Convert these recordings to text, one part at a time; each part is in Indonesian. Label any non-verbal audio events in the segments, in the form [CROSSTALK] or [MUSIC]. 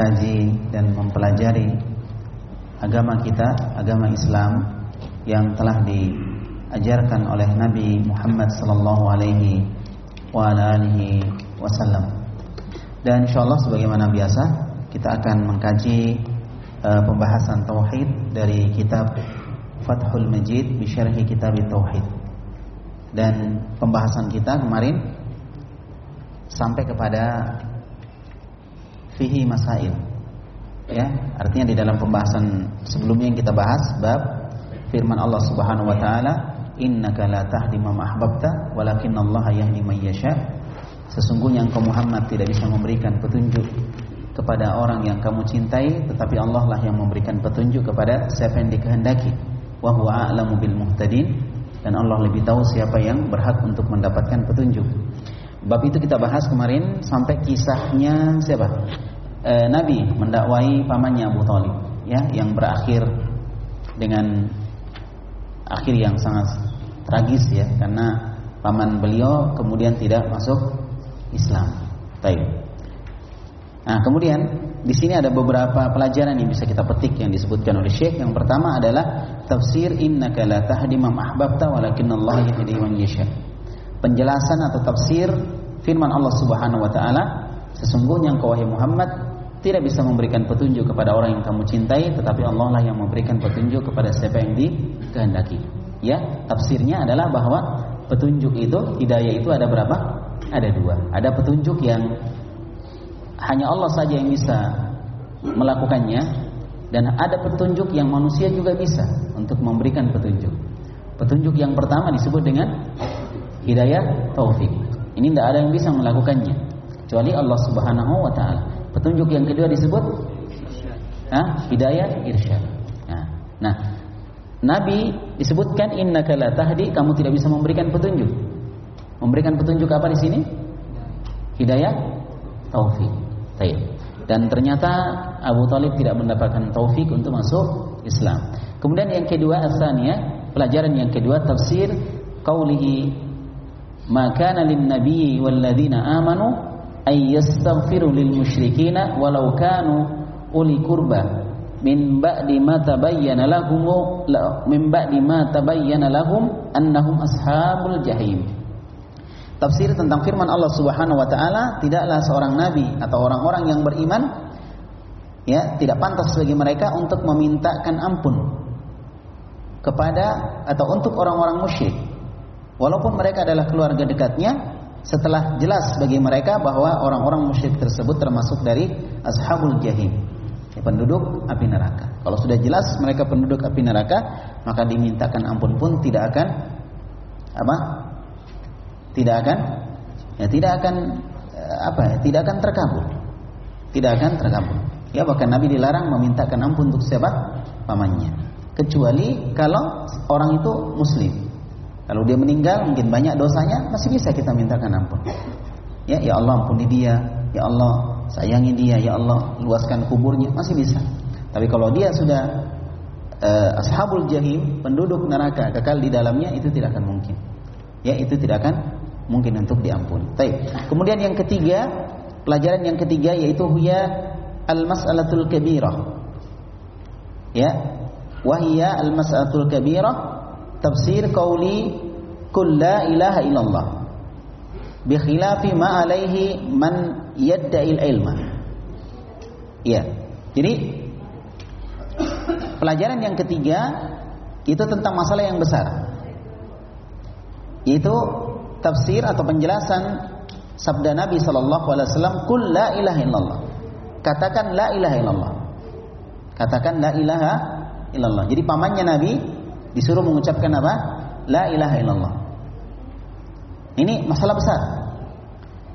mengkaji dan mempelajari agama kita, agama Islam yang telah diajarkan oleh Nabi Muhammad sallallahu alaihi wa alihi wasallam. Dan insyaallah sebagaimana biasa kita akan mengkaji uh, pembahasan tauhid dari kitab Fathul Majid bi syarhi kitab tauhid. Dan pembahasan kita kemarin sampai kepada fihi masail. Ya, artinya di dalam pembahasan sebelumnya yang kita bahas bab firman Allah Subhanahu wa taala, "Innaka la tahdi man ahbabta, Allah yahdi man yasha." Sesungguhnya engkau Muhammad tidak bisa memberikan petunjuk kepada orang yang kamu cintai, tetapi Allah lah yang memberikan petunjuk kepada siapa yang dikehendaki. Wa huwa a'lamu bil muhtadin dan Allah lebih tahu siapa yang berhak untuk mendapatkan petunjuk. Bab itu kita bahas kemarin sampai kisahnya siapa? E, Nabi mendakwai pamannya Abu Talib, ya, yang berakhir dengan akhir yang sangat tragis ya, karena paman beliau kemudian tidak masuk Islam. Baik. Nah, kemudian di sini ada beberapa pelajaran yang bisa kita petik yang disebutkan oleh Syekh. Yang pertama adalah tafsir innaka la tahdi man ahbabta walakinnallaha yahdi penjelasan atau tafsir firman Allah Subhanahu wa taala, sesungguhnya engkau wahai Muhammad tidak bisa memberikan petunjuk kepada orang yang kamu cintai, tetapi Allah lah yang memberikan petunjuk kepada siapa yang dikehendaki. Ya, tafsirnya adalah bahwa petunjuk itu, hidayah itu ada berapa? Ada dua. Ada petunjuk yang hanya Allah saja yang bisa melakukannya dan ada petunjuk yang manusia juga bisa untuk memberikan petunjuk. Petunjuk yang pertama disebut dengan hidayah taufik. Ini tidak ada yang bisa melakukannya kecuali Allah Subhanahu wa taala. Petunjuk yang kedua disebut Hah? hidayah irsyad. Nah, nah, Nabi disebutkan innaka la tahdi, kamu tidak bisa memberikan petunjuk. Memberikan petunjuk apa di sini? Hidayah taufik. Baik. Dan ternyata Abu Talib tidak mendapatkan taufik untuk masuk Islam. Kemudian yang kedua asalnya pelajaran yang kedua tafsir qaulihi ma kana lin nabiyyi wal ladzina amanu ay lil musyrikina walau kanu uli kurba min ba'di ma lahum min ba'di ma lahum annahum ashabul jahim. Tafsir tentang firman Allah Subhanahu wa taala tidaklah seorang nabi atau orang-orang yang beriman ya tidak pantas bagi mereka untuk memintakan ampun kepada atau untuk orang-orang musyrik. Walaupun mereka adalah keluarga dekatnya, setelah jelas bagi mereka bahwa orang-orang musyrik tersebut termasuk dari ashabul jahim, penduduk api neraka. Kalau sudah jelas mereka penduduk api neraka, maka dimintakan ampun pun tidak akan apa? Tidak akan ya tidak akan eh, apa ya? Tidak akan terkabul. Tidak akan terkabul. Ya bahkan Nabi dilarang memintakan ampun untuk siapa? Pamannya. Kecuali kalau orang itu muslim. Kalau dia meninggal mungkin banyak dosanya, masih bisa kita mintakan ampun. Ya, ya Allah ampuni dia, ya Allah sayangi dia, ya Allah luaskan kuburnya, masih bisa. Tapi kalau dia sudah uh, ashabul jahim, penduduk neraka kekal di dalamnya itu tidak akan mungkin. Ya, itu tidak akan mungkin untuk diampuni. Baik. Kemudian yang ketiga, pelajaran yang ketiga yaitu huya al-mas'alatul kabirah. Ya. Wahia al-mas'alatul kabirah tafsir qauli kul la ilaha illallah. Bi khilafi ma alaihi man yadda'il ilma. Ya. Jadi pelajaran yang ketiga itu tentang masalah yang besar. Yaitu tafsir atau penjelasan sabda Nabi sallallahu alaihi wasallam kul la ilaha illallah. Katakan la ilaha illallah. Katakan la ilaha illallah. Jadi pamannya Nabi disuruh mengucapkan apa? La ilaha illallah. Ini masalah besar.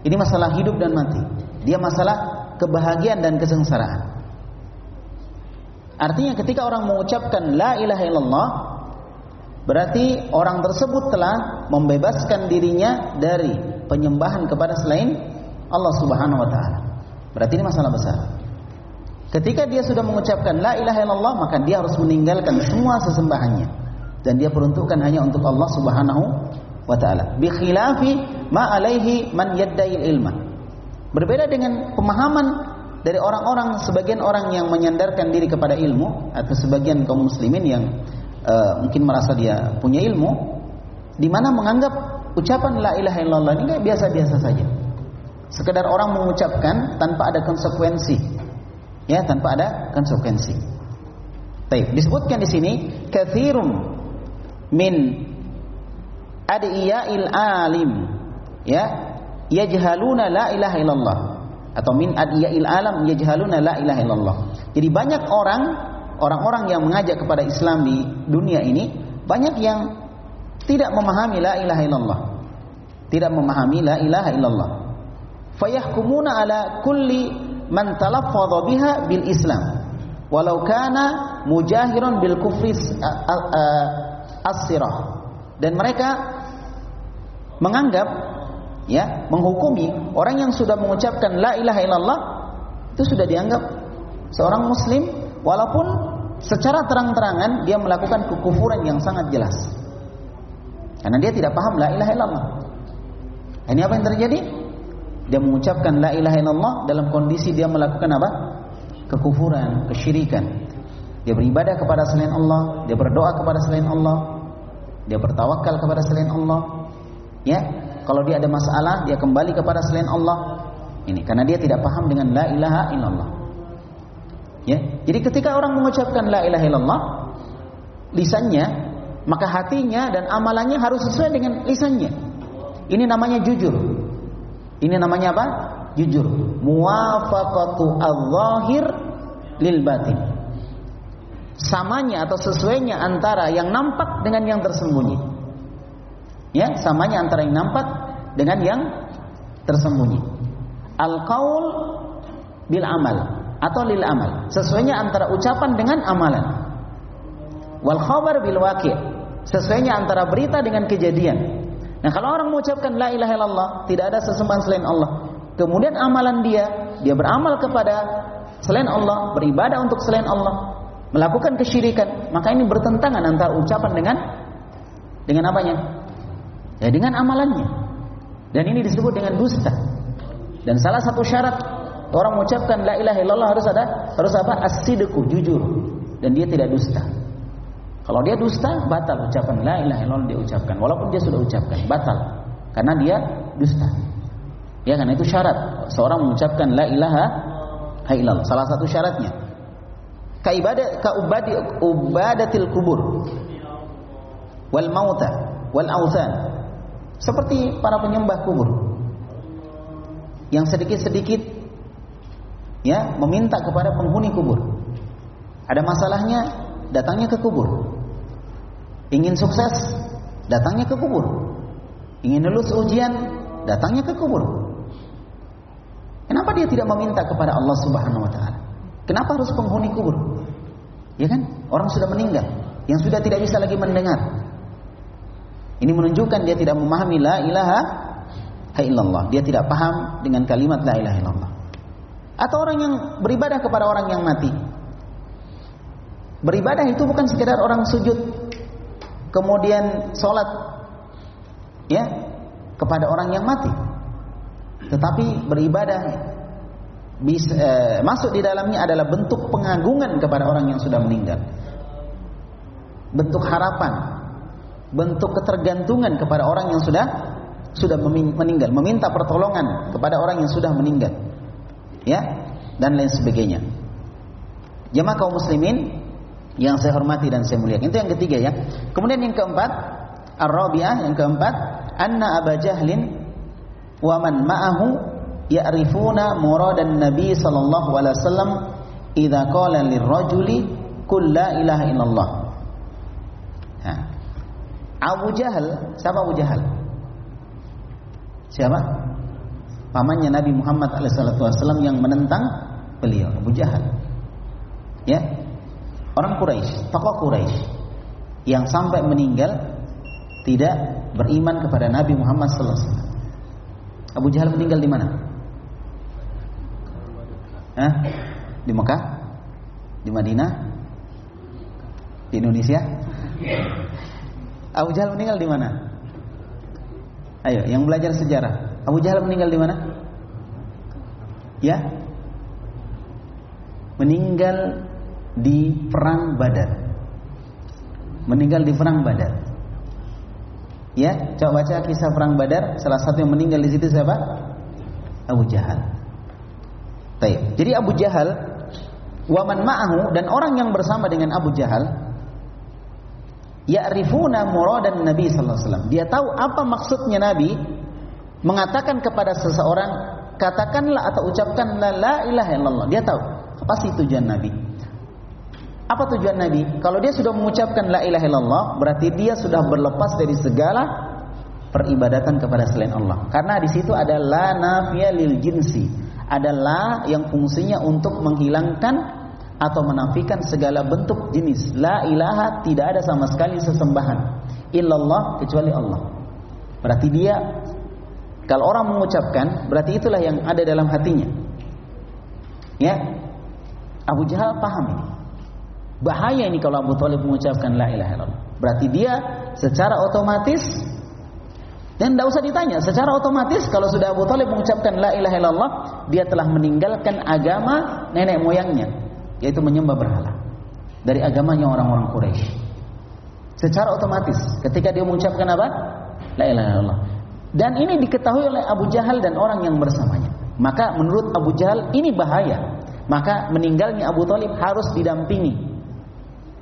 Ini masalah hidup dan mati. Dia masalah kebahagiaan dan kesengsaraan. Artinya ketika orang mengucapkan la ilaha illallah berarti orang tersebut telah membebaskan dirinya dari penyembahan kepada selain Allah Subhanahu wa taala. Berarti ini masalah besar. Ketika dia sudah mengucapkan la ilaha illallah maka dia harus meninggalkan semua sesembahannya dan dia peruntukkan hanya untuk Allah Subhanahu wa taala. Bi khilafi ma alaihi man yadda'il ilma. Berbeda dengan pemahaman dari orang-orang sebagian orang yang menyandarkan diri kepada ilmu atau sebagian kaum muslimin yang uh, mungkin merasa dia punya ilmu di mana menganggap ucapan la ilaha illallah ini biasa-biasa saja. Sekedar orang mengucapkan tanpa ada konsekuensi. Ya, tanpa ada konsekuensi. Baik, disebutkan di sini katsirun min adiya'il alim ya yajhaluna la ilaha illallah atau min adiya'il alam yajhaluna la ilaha illallah. Jadi banyak orang orang-orang yang mengajak kepada Islam di dunia ini banyak yang tidak memahami la ilaha illallah. Tidak memahami la ilaha illallah. Fayahkumuna ala kulli man talaffadha biha bil Islam walau kana mujahiran bil kufri as-sirah. Dan mereka menganggap ya menghukumi orang yang sudah mengucapkan la ilaha illallah itu sudah dianggap seorang muslim walaupun secara terang-terangan dia melakukan kekufuran yang sangat jelas. Karena dia tidak paham la ilaha illallah. Ini apa yang terjadi? Dia mengucapkan la ilaha illallah dalam kondisi dia melakukan apa? Kekufuran kesyirikan. Dia beribadah kepada selain Allah dia berdoa kepada selain Allah dia bertawakal kepada selain Allah ya kalau dia ada masalah, dia kembali kepada selain Allah. Ini karena dia tidak paham dengan la ilaha illallah. Ya. Jadi ketika orang mengucapkan la ilaha illallah, lisannya, maka hatinya dan amalannya harus sesuai dengan lisannya. Ini namanya jujur. Ini namanya apa? Jujur. Muwafaqatu al-zahir lil batin. Samanya atau sesuainya antara yang nampak dengan yang tersembunyi. Ya, samanya antara yang nampak dengan yang tersembunyi. Al-qaul bil amal atau lil amal. Sesuainya antara ucapan dengan amalan. Wal khabar bil waqi'. Sesuainya antara berita dengan kejadian. Nah, kalau orang mengucapkan la ilaha illallah, tidak ada sesembahan selain Allah. Kemudian amalan dia, dia beramal kepada selain Allah, beribadah untuk selain Allah, melakukan kesyirikan, maka ini bertentangan antara ucapan dengan dengan apanya? Ya dengan amalannya. Dan ini disebut dengan dusta. Dan salah satu syarat orang mengucapkan la ilaha illallah harus ada harus apa? As-sidqu, jujur. Dan dia tidak dusta. Kalau dia dusta, batal ucapan la ilaha illallah dia ucapkan walaupun dia sudah ucapkan, batal. Karena dia dusta. Ya karena itu syarat seorang mengucapkan la ilaha illallah. Salah satu syaratnya. Ka ibadah ka ubadi ubadatil kubur wal mauta wal authan seperti para penyembah kubur. Yang sedikit-sedikit ya meminta kepada penghuni kubur. Ada masalahnya, datangnya ke kubur. Ingin sukses, datangnya ke kubur. Ingin lulus ujian, datangnya ke kubur. Kenapa dia tidak meminta kepada Allah Subhanahu wa taala? Kenapa harus penghuni kubur? Ya kan? Orang sudah meninggal, yang sudah tidak bisa lagi mendengar. Ini menunjukkan dia tidak memahami la ilaha illallah. Dia tidak paham dengan kalimat la ilaha illallah. Atau orang yang beribadah kepada orang yang mati. Beribadah itu bukan sekedar orang sujud kemudian sholat ya kepada orang yang mati. Tetapi beribadah bisa, eh, masuk di dalamnya adalah bentuk pengagungan kepada orang yang sudah meninggal. Bentuk harapan, bentuk ketergantungan kepada orang yang sudah sudah meninggal, meminta pertolongan kepada orang yang sudah meninggal. Ya, dan lain sebagainya. Jemaah kaum muslimin yang saya hormati dan saya muliakan. Itu yang ketiga ya. Kemudian yang keempat, Ar-Rabi'ah yang keempat, anna Aba Jahlin wa ma'ahu ya'rifuna muradan Nabi sallallahu alaihi wasallam idza qala lirrajuli qul la ilaha illallah. Abu Jahal, siapa Abu Jahal? Siapa? Pamannya Nabi Muhammad SAW yang menentang beliau, Abu Jahal. Ya, orang Quraisy, tokoh Quraisy yang sampai meninggal tidak beriman kepada Nabi Muhammad SAW. Abu Jahal meninggal di mana? Hah? Di Mekah? Di Madinah? Di Indonesia? Abu Jahal meninggal di mana? Ayo, yang belajar sejarah. Abu Jahal meninggal di mana? Ya? meninggal di perang Badar. Meninggal di perang Badar. Ya, coba baca kisah perang Badar. Salah satu yang meninggal di situ siapa? Abu Jahal. Taib. Jadi Abu Jahal, waman ma'ahu dan orang yang bersama dengan Abu Jahal, ya'rifuna muradan Nabi sallallahu alaihi wasallam. Dia tahu apa maksudnya Nabi mengatakan kepada seseorang katakanlah atau ucapkanlah la ilaha illallah. Dia tahu apa sih tujuan Nabi. Apa tujuan Nabi? Kalau dia sudah mengucapkan la ilaha illallah, berarti dia sudah berlepas dari segala peribadatan kepada selain Allah. Karena di situ ada la nafiya lil jinsi. Ada la yang fungsinya untuk menghilangkan atau menafikan segala bentuk jenis. La ilaha tidak ada sama sekali sesembahan illallah kecuali Allah. Berarti dia kalau orang mengucapkan, berarti itulah yang ada dalam hatinya. Ya. Abu Jahal paham ini. Bahaya ini kalau Abu Talib mengucapkan la ilaha illallah. Berarti dia secara otomatis dan tidak usah ditanya, secara otomatis kalau sudah Abu Talib mengucapkan la ilaha illallah, dia telah meninggalkan agama nenek moyangnya, yaitu menyembah berhala. Dari agamanya orang-orang Quraisy. Secara otomatis ketika dia mengucapkan apa? La ilaha illallah. Dan ini diketahui oleh Abu Jahal dan orang yang bersamanya. Maka menurut Abu Jahal ini bahaya. Maka meninggalnya Abu Talib harus didampingi.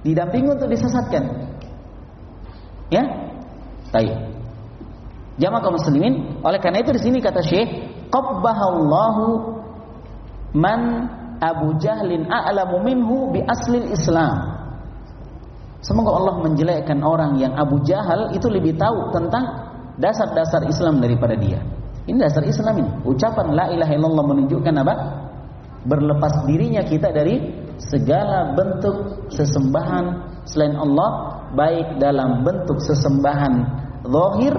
Didampingi untuk disesatkan. Ya? Baik. Jamaah kaum muslimin, oleh karena itu di sini kata Syekh, qabbahallahu man Abu Jahlin a'lamu minhu bi aslil Islam. Semoga Allah menjelekkan orang yang Abu Jahal itu lebih tahu tentang dasar-dasar Islam daripada dia. Ini dasar Islam ini. Ucapan la ilaha illallah menunjukkan apa? Berlepas dirinya kita dari segala bentuk sesembahan selain Allah, baik dalam bentuk sesembahan zahir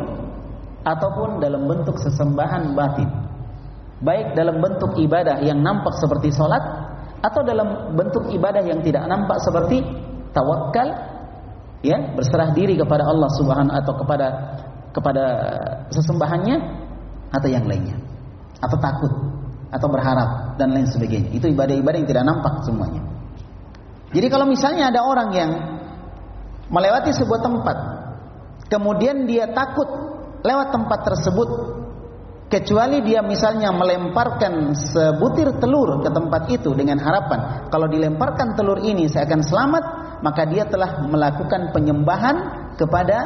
ataupun dalam bentuk sesembahan batin. Baik dalam bentuk ibadah yang nampak seperti sholat atau dalam bentuk ibadah yang tidak nampak seperti tawakal ya berserah diri kepada Allah Subhanahu atau kepada kepada sesembahannya atau yang lainnya. Atau takut atau berharap dan lain sebagainya. Itu ibadah-ibadah yang tidak nampak semuanya. Jadi kalau misalnya ada orang yang melewati sebuah tempat kemudian dia takut lewat tempat tersebut kecuali dia misalnya melemparkan sebutir telur ke tempat itu dengan harapan kalau dilemparkan telur ini saya akan selamat maka dia telah melakukan penyembahan kepada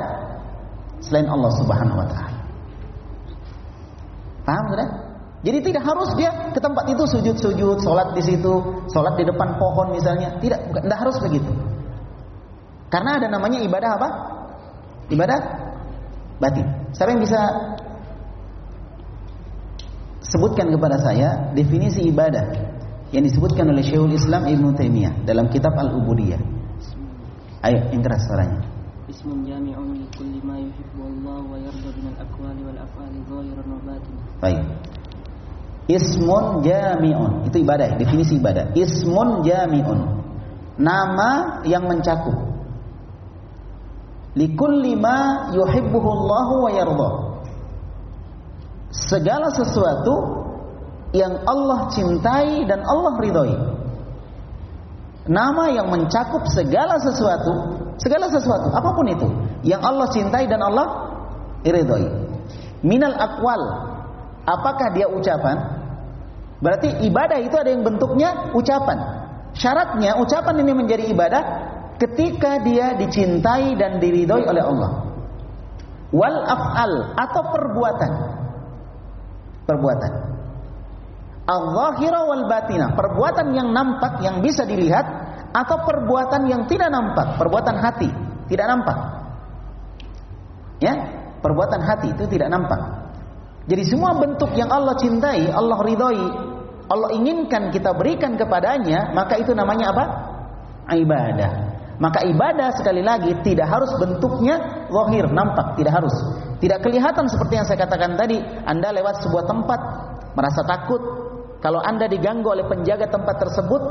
selain Allah Subhanahu wa taala. Paham sudah? Jadi tidak harus dia ke tempat itu sujud-sujud, sholat di situ, sholat di depan pohon misalnya. Tidak, tidak harus begitu. Karena ada namanya ibadah apa? Ibadah batin. Siapa yang bisa sebutkan kepada saya definisi ibadah yang disebutkan oleh Syekhul Islam Ibnu Taimiyah dalam kitab Al-Ubudiyah? Ayo, yang keras suaranya. Ismun. Baik. Ismun jami'un. Itu ibadah, definisi ibadah. Ismun jami'un. Nama yang mencakup Likulli ma yuhibbuhu Allah wa yarda. Segala sesuatu yang Allah cintai dan Allah ridhoi. Nama yang mencakup segala sesuatu Segala sesuatu, apa pun itu yang Allah cintai dan Allah ridhoi. Minal akwal, apakah dia ucapan? Berarti ibadah itu ada yang bentuknya ucapan. Syaratnya ucapan ini menjadi ibadah ketika dia dicintai dan diridhoi oleh Allah. Wal af'al atau perbuatan. Perbuatan. Al-zahira wal batina, perbuatan yang nampak yang bisa dilihat atau perbuatan yang tidak nampak, perbuatan hati, tidak nampak. Ya, perbuatan hati itu tidak nampak. Jadi semua bentuk yang Allah cintai, Allah ridhoi, Allah inginkan kita berikan kepadanya, maka itu namanya apa? Ibadah. Maka ibadah sekali lagi tidak harus bentuknya zahir, nampak, tidak harus. Tidak kelihatan seperti yang saya katakan tadi, Anda lewat sebuah tempat merasa takut, kalau Anda diganggu oleh penjaga tempat tersebut,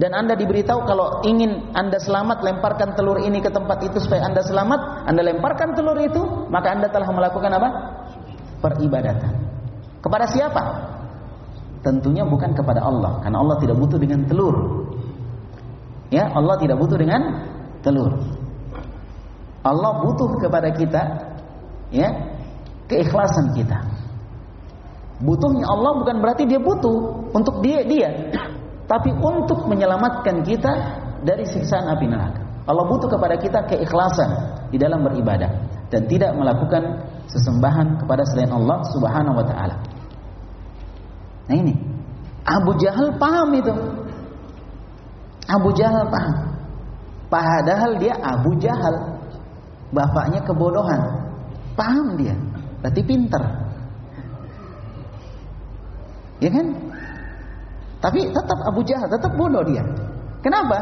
dan Anda diberitahu kalau ingin Anda selamat lemparkan telur ini ke tempat itu supaya Anda selamat, Anda lemparkan telur itu, maka Anda telah melakukan apa? Peribadatan. Kepada siapa? tentunya bukan kepada Allah karena Allah tidak butuh dengan telur. Ya, Allah tidak butuh dengan telur. Allah butuh kepada kita ya keikhlasan kita. Butuhnya Allah bukan berarti dia butuh untuk dia dia, [CLEARS THROAT] tapi untuk menyelamatkan kita dari siksaan api neraka. Allah butuh kepada kita keikhlasan di dalam beribadah dan tidak melakukan sesembahan kepada selain Allah Subhanahu wa taala. Nah ini Abu Jahal paham itu. Abu Jahal paham. Padahal dia Abu Jahal. Bapaknya kebodohan. Paham dia. Berarti pinter. Ya kan? Tapi tetap Abu Jahal, tetap bodoh dia. Kenapa?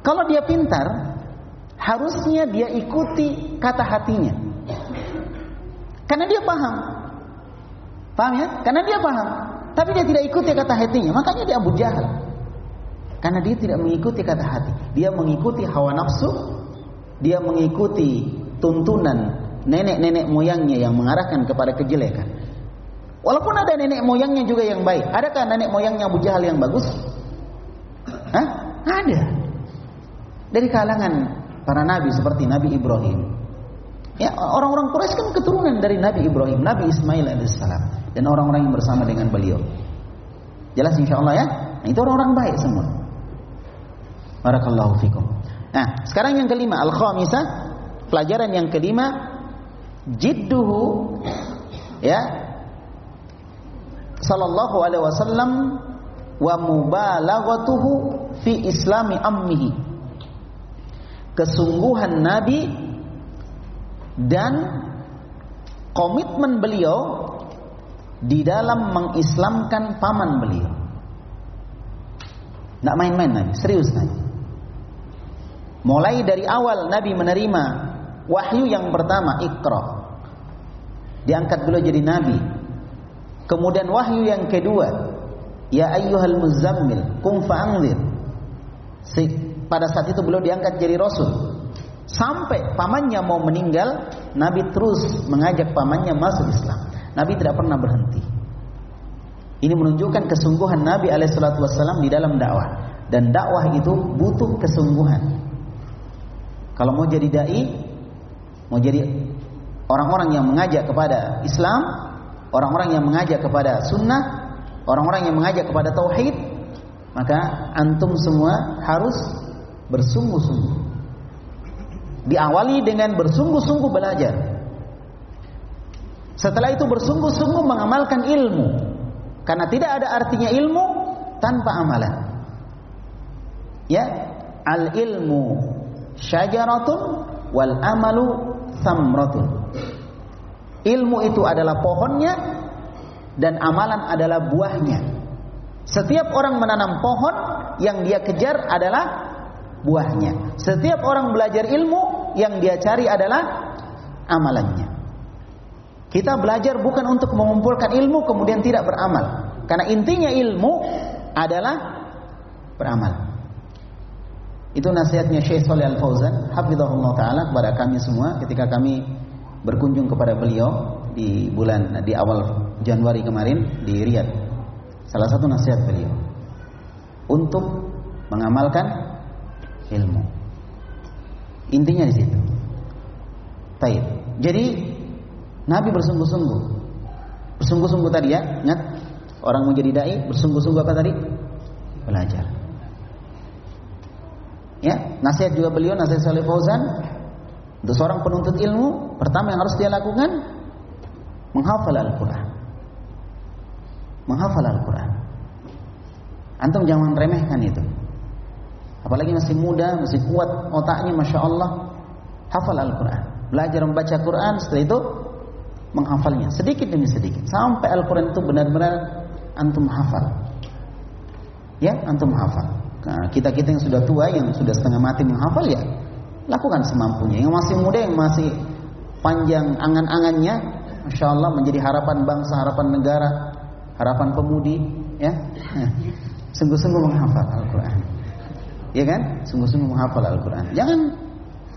Kalau dia pintar, harusnya dia ikuti kata hatinya. Karena dia paham. Paham ya? Karena dia paham. Tapi dia tidak ikuti kata hatinya. Makanya dia Abu Jahal. Karena dia tidak mengikuti kata hati. Dia mengikuti hawa nafsu. Dia mengikuti tuntunan nenek-nenek moyangnya yang mengarahkan kepada kejelekan. Walaupun ada nenek moyangnya juga yang baik. Adakah nenek moyangnya Abu Jahal yang bagus? Hah? Ada. Dari kalangan para nabi seperti Nabi Ibrahim. Ya, orang-orang Quraisy kan keturunan dari Nabi Ibrahim, Nabi Ismail alaihissalam dan orang-orang yang bersama dengan beliau. Jelas insya Allah ya? Nah, itu orang-orang baik semua. Barakallahu fikum. Nah, sekarang yang kelima, al-khamisah, pelajaran yang kelima, jidduhu ya sallallahu alaihi wasallam wa mubalaghatuhu fi islami ammihi. Kesungguhan Nabi dan komitmen beliau di dalam mengislamkan paman beliau. Tidak main-main Nabi, serius Nabi. Mulai dari awal Nabi menerima wahyu yang pertama, Iqra. Diangkat beliau jadi Nabi. Kemudian wahyu yang kedua, Ya ayyuhal muzammil, kum fa'anzir. Pada saat itu beliau diangkat jadi Rasul. Sampai pamannya mau meninggal, Nabi terus mengajak pamannya masuk Islam. Nabi tidak pernah berhenti. Ini menunjukkan kesungguhan Nabi alaihissalatu wassalam di dalam dakwah. Dan dakwah itu butuh kesungguhan. Kalau mau jadi dai, mau jadi orang-orang yang mengajak kepada Islam, orang-orang yang mengajak kepada sunnah, orang-orang yang mengajak kepada tauhid, maka antum semua harus bersungguh-sungguh. Diawali dengan bersungguh-sungguh belajar. Setelah itu bersungguh-sungguh mengamalkan ilmu. Karena tidak ada artinya ilmu tanpa amalan. Ya, al ilmu syajaratun wal amalu samratun. Ilmu itu adalah pohonnya dan amalan adalah buahnya. Setiap orang menanam pohon yang dia kejar adalah buahnya. Setiap orang belajar ilmu yang dia cari adalah amalannya. Kita belajar bukan untuk mengumpulkan ilmu kemudian tidak beramal. Karena intinya ilmu adalah beramal. Itu nasihatnya Syekh Saleh Al-Fauzan, hafizahullah taala kepada kami semua ketika kami berkunjung kepada beliau di bulan di awal Januari kemarin di Riyadh. Salah satu nasihat beliau untuk mengamalkan ilmu. Intinya di situ. Baik. Jadi Nabi bersungguh-sungguh. Bersungguh-sungguh tadi ya, ingat orang mau jadi dai bersungguh-sungguh apa tadi? Belajar. Ya, nasihat juga beliau nasihat Saleh Fauzan untuk seorang penuntut ilmu, pertama yang harus dia lakukan menghafal Al-Qur'an. Menghafal Al-Qur'an. Antum jangan remehkan itu. Apalagi masih muda, masih kuat otaknya, masya Allah, hafal Al-Quran. Belajar membaca Quran, setelah itu menghafalnya sedikit demi sedikit sampai Al-Quran itu benar-benar antum hafal. Ya, antum hafal. Nah, kita kita yang sudah tua, yang sudah setengah mati menghafal ya, lakukan semampunya. Yang masih muda, yang masih panjang angan-angannya, masya Allah menjadi harapan bangsa, harapan negara, harapan pemudi, ya, [LAUGHS] sungguh-sungguh menghafal Al-Quran. Ya kan? Sungguh-sungguh menghafal Al-Quran. Jangan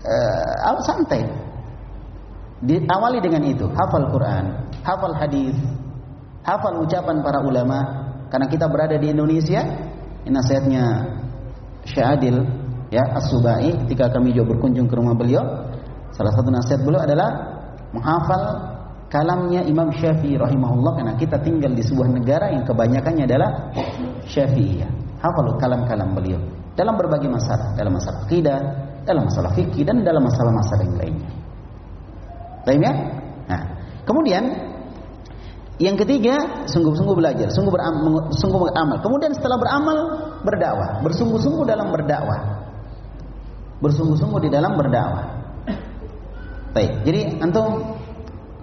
uh, santai. Diawali dengan itu, hafal Quran, hafal hadis, hafal ucapan para ulama, karena kita berada di Indonesia, ini nasihatnya Syekh Adil ya As-Subai ketika kami juga berkunjung ke rumah beliau, salah satu nasihat beliau adalah menghafal kalamnya Imam Syafi'i rahimahullah karena kita tinggal di sebuah negara yang kebanyakannya adalah Syafi'iyah. Hafal kalam-kalam beliau dalam berbagai masalah, dalam masalah akidah, dalam masalah fikih dan dalam masalah-masalah yang lainnya. Baik ya? Nah, kemudian yang ketiga, sungguh-sungguh belajar, sungguh beramal, sungguh beramal. Kemudian setelah beramal, berdakwah, bersungguh-sungguh dalam berdakwah. Bersungguh-sungguh di dalam berdakwah. Baik, jadi antum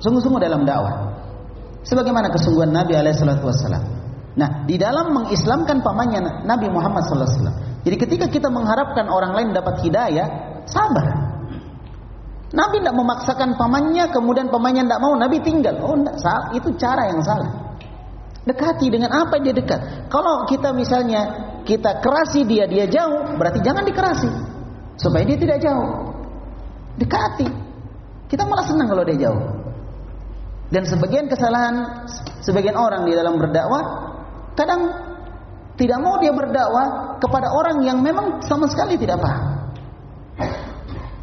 sungguh-sungguh dalam dakwah. Sebagaimana kesungguhan Nabi alaihi salatu wasallam. Nah, di dalam mengislamkan pamannya Nabi Muhammad sallallahu alaihi wasallam. Jadi ketika kita mengharapkan orang lain dapat hidayah, sabar. Nabi tidak memaksakan pamannya, kemudian pamannya tidak mau, Nabi tinggal. Oh, enggak, salah. Itu cara yang salah. Dekati dengan apa dia dekat. Kalau kita misalnya kita kerasi dia, dia jauh, berarti jangan dikerasi. Supaya dia tidak jauh. Dekati. Kita malah senang kalau dia jauh. Dan sebagian kesalahan sebagian orang di dalam berdakwah kadang tidak mau dia berdakwah kepada orang yang memang sama sekali tidak paham.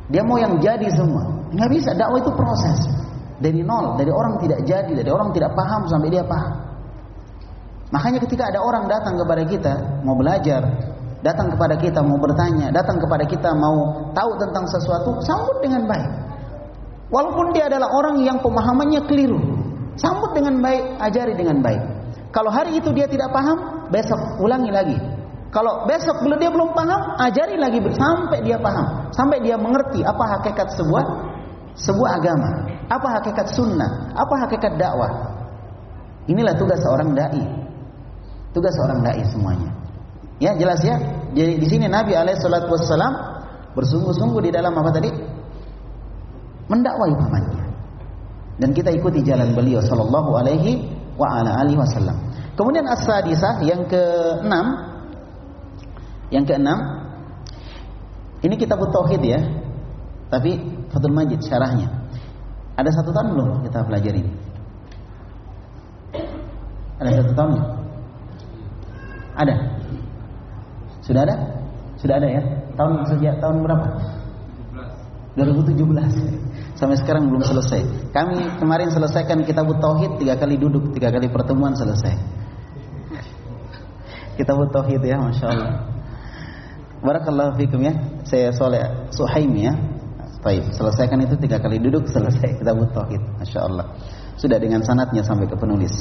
Dia mau yang jadi semua. Nggak bisa, dakwah itu proses. Dari nol, dari orang tidak jadi, dari orang tidak paham sampai dia paham. Makanya ketika ada orang datang kepada kita mau belajar, datang kepada kita mau bertanya, datang kepada kita mau tahu tentang sesuatu, sambut dengan baik. Walaupun dia adalah orang yang pemahamannya keliru, sambut dengan baik, ajari dengan baik. Kalau hari itu dia tidak paham, besok ulangi lagi. Kalau besok belum dia belum paham, ajari lagi sampai dia paham, sampai dia mengerti apa hakikat sebuah sebuah agama, apa hakikat sunnah, apa hakikat dakwah. Inilah tugas seorang dai. Tugas seorang dai semuanya. Ya, jelas ya? Jadi di sini Nabi alaihi salatu wassalam bersungguh-sungguh di dalam apa tadi? Mendakwai pamannya. Dan kita ikuti jalan beliau sallallahu alaihi wa ala alihi wasallam. Kemudian as-sadisah yang keenam yang keenam, ini kitab tauhid ya. Tapi Fathul Majid syarahnya. Ada satu tahun belum kita pelajari? Ada satu tahun? Ada. Sudah ada? Sudah ada ya? Tahun sejak tahun berapa? 2017. Sampai sekarang belum selesai. Kami kemarin selesaikan kitab tauhid tiga kali duduk, tiga kali pertemuan selesai. Kitab tauhid ya, masya Allah. Barakallahu fikum ya. Saya Soleh Suhaim ya. Baik, selesaikan itu tiga kali duduk selesai kita tauhid. Masya Allah. Sudah dengan sanatnya sampai ke penulis.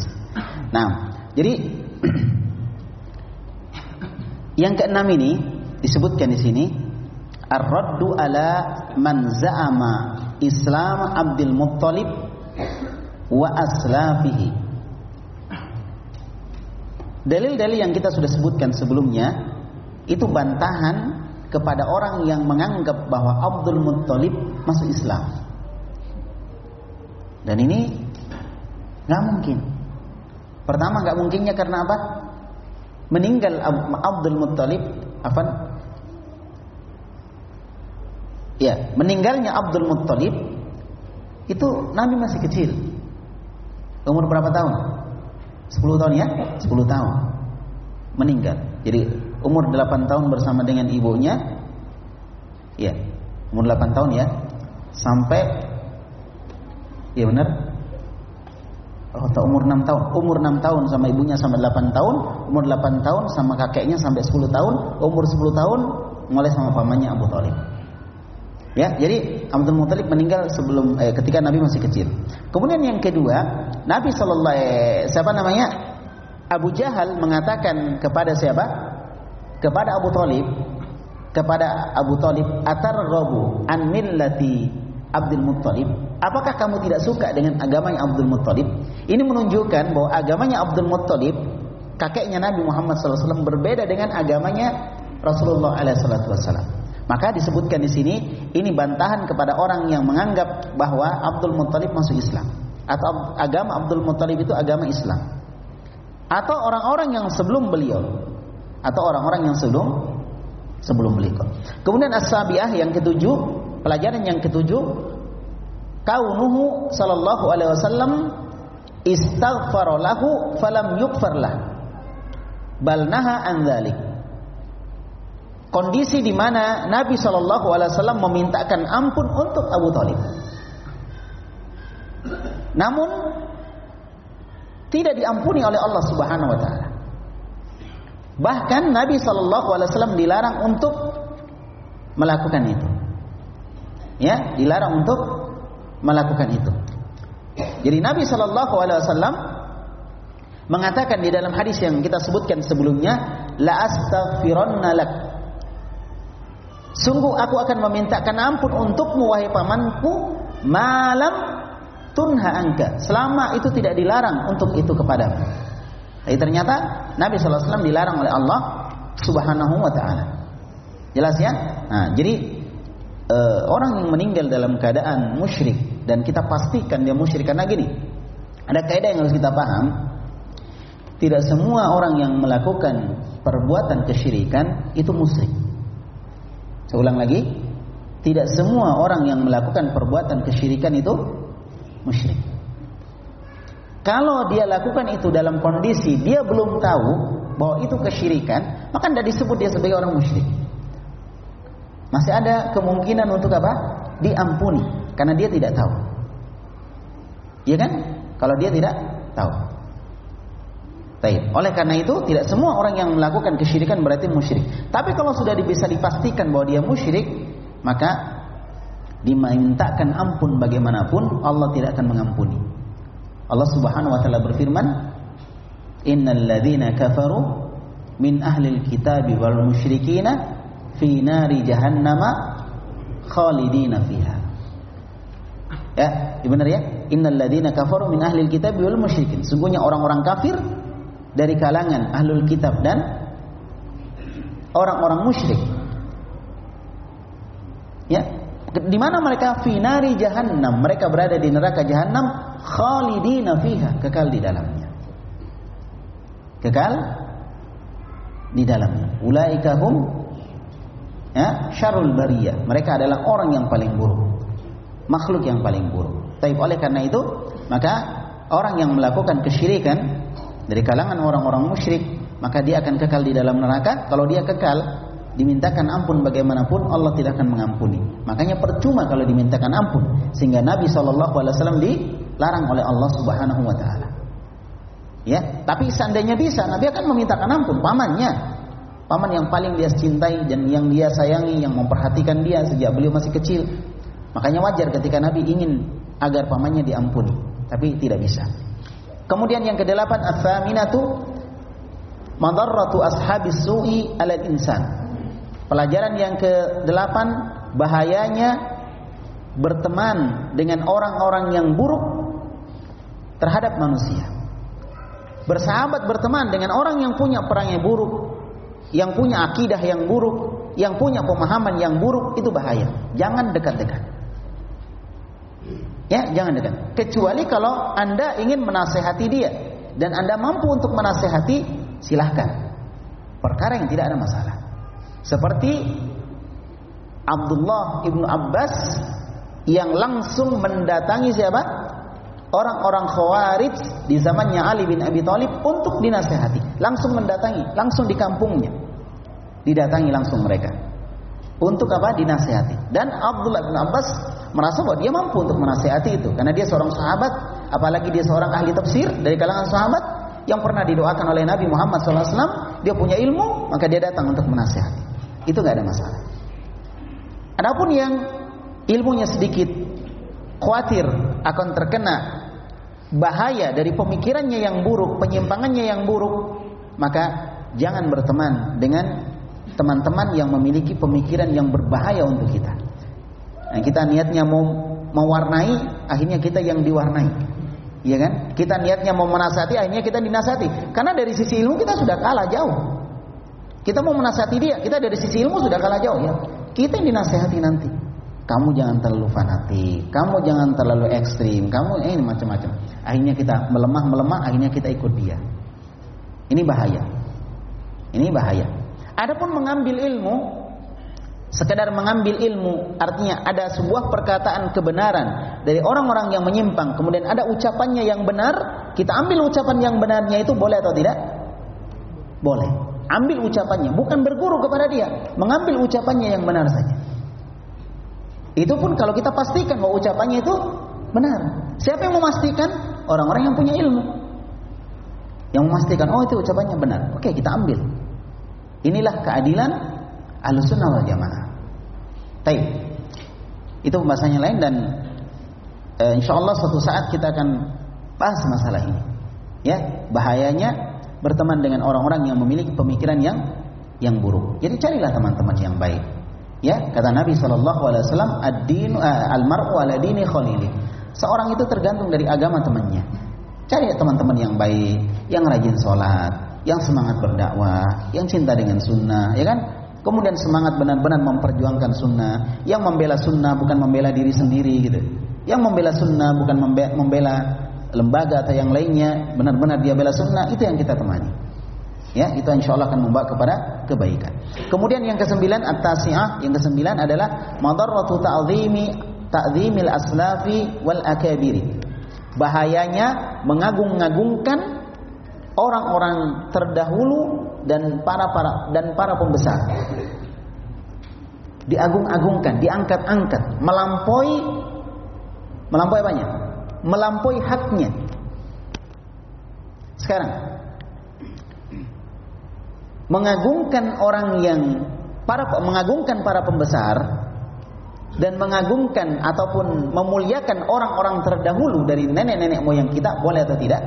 Nah, jadi [CLEARS THROAT] yang keenam ini disebutkan di sini ar-raddu ala man za'ama Islam Abdul Muttalib wa aslafihi. Dalil-dalil yang kita sudah sebutkan sebelumnya itu bantahan kepada orang yang menganggap bahwa Abdul Muttalib masuk Islam. Dan ini nggak mungkin. Pertama nggak mungkinnya karena apa? Meninggal Abdul Muttalib apa? Ya, meninggalnya Abdul Muttalib itu Nabi masih kecil. Umur berapa tahun? 10 tahun ya? 10 tahun. Meninggal. Jadi umur 8 tahun bersama dengan ibunya. Ya umur 8 tahun ya. Sampai ya benar. Oh, atau umur 6 tahun umur 6 tahun sama ibunya sampai 8 tahun umur 8 tahun sama kakeknya sampai 10 tahun umur 10 tahun mulai sama pamannya Abu Thalib ya jadi Abdul Muthalib meninggal sebelum eh, ketika Nabi masih kecil. Kemudian yang kedua Nabi Shallallahu eh, siapa namanya? Abu Jahal mengatakan kepada siapa kepada Abu Talib kepada Abu Talib atar robu an millati Abdul Muttalib. Apakah kamu tidak suka dengan agamanya Abdul Muttalib? Ini menunjukkan bahwa agamanya Abdul Muttalib kakeknya Nabi Muhammad SAW berbeda dengan agamanya Rasulullah SAW maka disebutkan di sini ini bantahan kepada orang yang menganggap bahwa Abdul Muttalib masuk Islam. Atau agama Abdul Muttalib itu agama Islam. Atau orang-orang yang sebelum beliau atau orang-orang yang sebelum sebelum beliau. Kemudian as-sabiah yang ketujuh, pelajaran yang ketujuh, kaunuhu sallallahu alaihi wasallam istaghfara lahu falam yughfar lah. bal naha an dzalik. Kondisi di mana Nabi Shallallahu alaihi wasallam memintakan ampun untuk Abu Talib. Namun tidak diampuni oleh Allah Subhanahu wa taala. Bahkan Nabi Shallallahu alaihi wasallam dilarang untuk melakukan itu. Ya, dilarang untuk melakukan itu. Jadi Nabi Shallallahu alaihi wasallam mengatakan di dalam hadis yang kita sebutkan sebelumnya, la lak. Sungguh aku akan memintakan ampun untukmu wahai pamanku malam tunha angka selama itu tidak dilarang untuk itu kepadamu. Tapi ternyata Nabi SAW dilarang oleh Allah Subhanahu wa taala. Jelas ya? Nah, jadi uh, orang yang meninggal dalam keadaan musyrik dan kita pastikan dia musyrik karena gini. Ada kaidah yang harus kita paham. Tidak semua orang yang melakukan perbuatan kesyirikan itu musyrik. Saya ulang lagi, tidak semua orang yang melakukan perbuatan kesyirikan itu musyrik. Kalau dia lakukan itu dalam kondisi dia belum tahu bahwa itu kesyirikan, maka tidak disebut dia sebagai orang musyrik. Masih ada kemungkinan untuk apa? Diampuni karena dia tidak tahu. Iya kan? Kalau dia tidak tahu. Baik. Oleh karena itu tidak semua orang yang melakukan kesyirikan berarti musyrik. Tapi kalau sudah bisa dipastikan bahwa dia musyrik, maka dimintakan ampun bagaimanapun Allah tidak akan mengampuni. Allah Subhanahu wa taala berfirman, "Innal ladzina kafaru min ahli alkitab wal musyrikina fi nari jahannam khalidina fiha." Ya, benar ya? Innal ladzina kafaru min ahli alkitab wal musyrikin. Sungguhnya orang-orang kafir dari kalangan ahlul kitab dan orang-orang musyrik. Ya, di mana mereka finari jahannam mereka berada di neraka jahannam khalidina fiha. Kekal di dalamnya. Kekal di dalamnya. Ulaika hum ya syarul bariyah. Mereka adalah orang yang paling buruk. Makhluk yang paling buruk. Tapi oleh karena itu maka orang yang melakukan kesyirikan dari kalangan orang-orang musyrik maka dia akan kekal di dalam neraka. Kalau dia kekal dimintakan ampun bagaimanapun Allah tidak akan mengampuni. Makanya percuma kalau dimintakan ampun. Sehingga Nabi saw dilarang oleh Allah Subhanahu Wa Taala. Ya, tapi seandainya bisa Nabi akan memintakan ampun pamannya, paman yang paling dia cintai dan yang dia sayangi, yang memperhatikan dia sejak beliau masih kecil. Makanya wajar ketika Nabi ingin agar pamannya diampuni, tapi tidak bisa. Kemudian yang kedelapan as-saminatu madarratu ashabis su'i ala insan Pelajaran yang ke-8 bahayanya berteman dengan orang-orang yang buruk terhadap manusia. Bersahabat berteman dengan orang yang punya perangai buruk, yang punya akidah yang buruk, yang punya pemahaman yang buruk itu bahaya. Jangan dekat-dekat. Ya, jangan dekat. Kecuali kalau Anda ingin menasehati dia dan Anda mampu untuk menasehati, silahkan. Perkara yang tidak ada masalah. Seperti Abdullah ibnu Abbas yang langsung mendatangi siapa? Orang-orang Khawarij di zamannya Ali bin Abi Thalib untuk dinasehati. Langsung mendatangi, langsung di kampungnya. Didatangi langsung mereka. Untuk apa? Dinasehati. Dan Abdullah bin Abbas merasa bahwa dia mampu untuk menasehati itu. Karena dia seorang sahabat, apalagi dia seorang ahli tafsir dari kalangan sahabat yang pernah didoakan oleh Nabi Muhammad SAW. Dia punya ilmu, maka dia datang untuk menasehati itu nggak ada masalah. Adapun yang ilmunya sedikit khawatir akan terkena bahaya dari pemikirannya yang buruk, penyimpangannya yang buruk, maka jangan berteman dengan teman-teman yang memiliki pemikiran yang berbahaya untuk kita. Nah, kita niatnya mau mewarnai, akhirnya kita yang diwarnai. Iya kan? Kita niatnya mau menasati, akhirnya kita dinasati. Karena dari sisi ilmu kita sudah kalah jauh. Kita mau menasihati dia, kita dari sisi ilmu sudah kalah jauh ya. Kita yang dinasehati nanti. Kamu jangan terlalu fanatik, kamu jangan terlalu ekstrim, kamu eh, macam-macam. Akhirnya kita melemah melemah, akhirnya kita ikut dia. Ini bahaya. Ini bahaya. Adapun mengambil ilmu, sekedar mengambil ilmu, artinya ada sebuah perkataan kebenaran dari orang-orang yang menyimpang, kemudian ada ucapannya yang benar, kita ambil ucapan yang benarnya itu boleh atau tidak? Boleh. Ambil ucapannya, bukan berguru kepada dia, mengambil ucapannya yang benar saja. Itu pun kalau kita pastikan bahwa ucapannya itu benar. Siapa yang memastikan? Orang-orang yang punya ilmu. Yang memastikan, oh itu ucapannya benar. Oke, kita ambil. Inilah keadilan Ahlussunnah wal Jamaah. Baik. Itu pembahasannya lain dan e, insya Allah suatu saat kita akan bahas masalah ini. Ya, bahayanya berteman dengan orang-orang yang memiliki pemikiran yang yang buruk. Jadi carilah teman-teman yang baik. Ya, kata Nabi Shallallahu Alaihi Wasallam, al-mar'u ala dini khalili. Seorang itu tergantung dari agama temannya. Cari teman-teman yang baik, yang rajin sholat, yang semangat berdakwah, yang cinta dengan sunnah, ya kan? Kemudian semangat benar-benar memperjuangkan sunnah, yang membela sunnah bukan membela diri sendiri gitu. Yang membela sunnah bukan membela lembaga atau yang lainnya, benar-benar dia bela sunnah, itu yang kita temani. Ya, itu insya Allah akan membawa kepada kebaikan. Kemudian yang kesembilan at-tasi'ah, yang kesembilan adalah madarratu ta'zimi ta'zimil aslafi wal akabiri. Bahayanya mengagung-agungkan orang-orang terdahulu dan para para dan para pembesar. Diagung-agungkan, diangkat-angkat, melampaui melampaui apanya? Melampaui haknya. Sekarang mengagungkan orang yang para mengagungkan para pembesar dan mengagungkan ataupun memuliakan orang-orang terdahulu dari nenek-nenek moyang kita boleh atau tidak?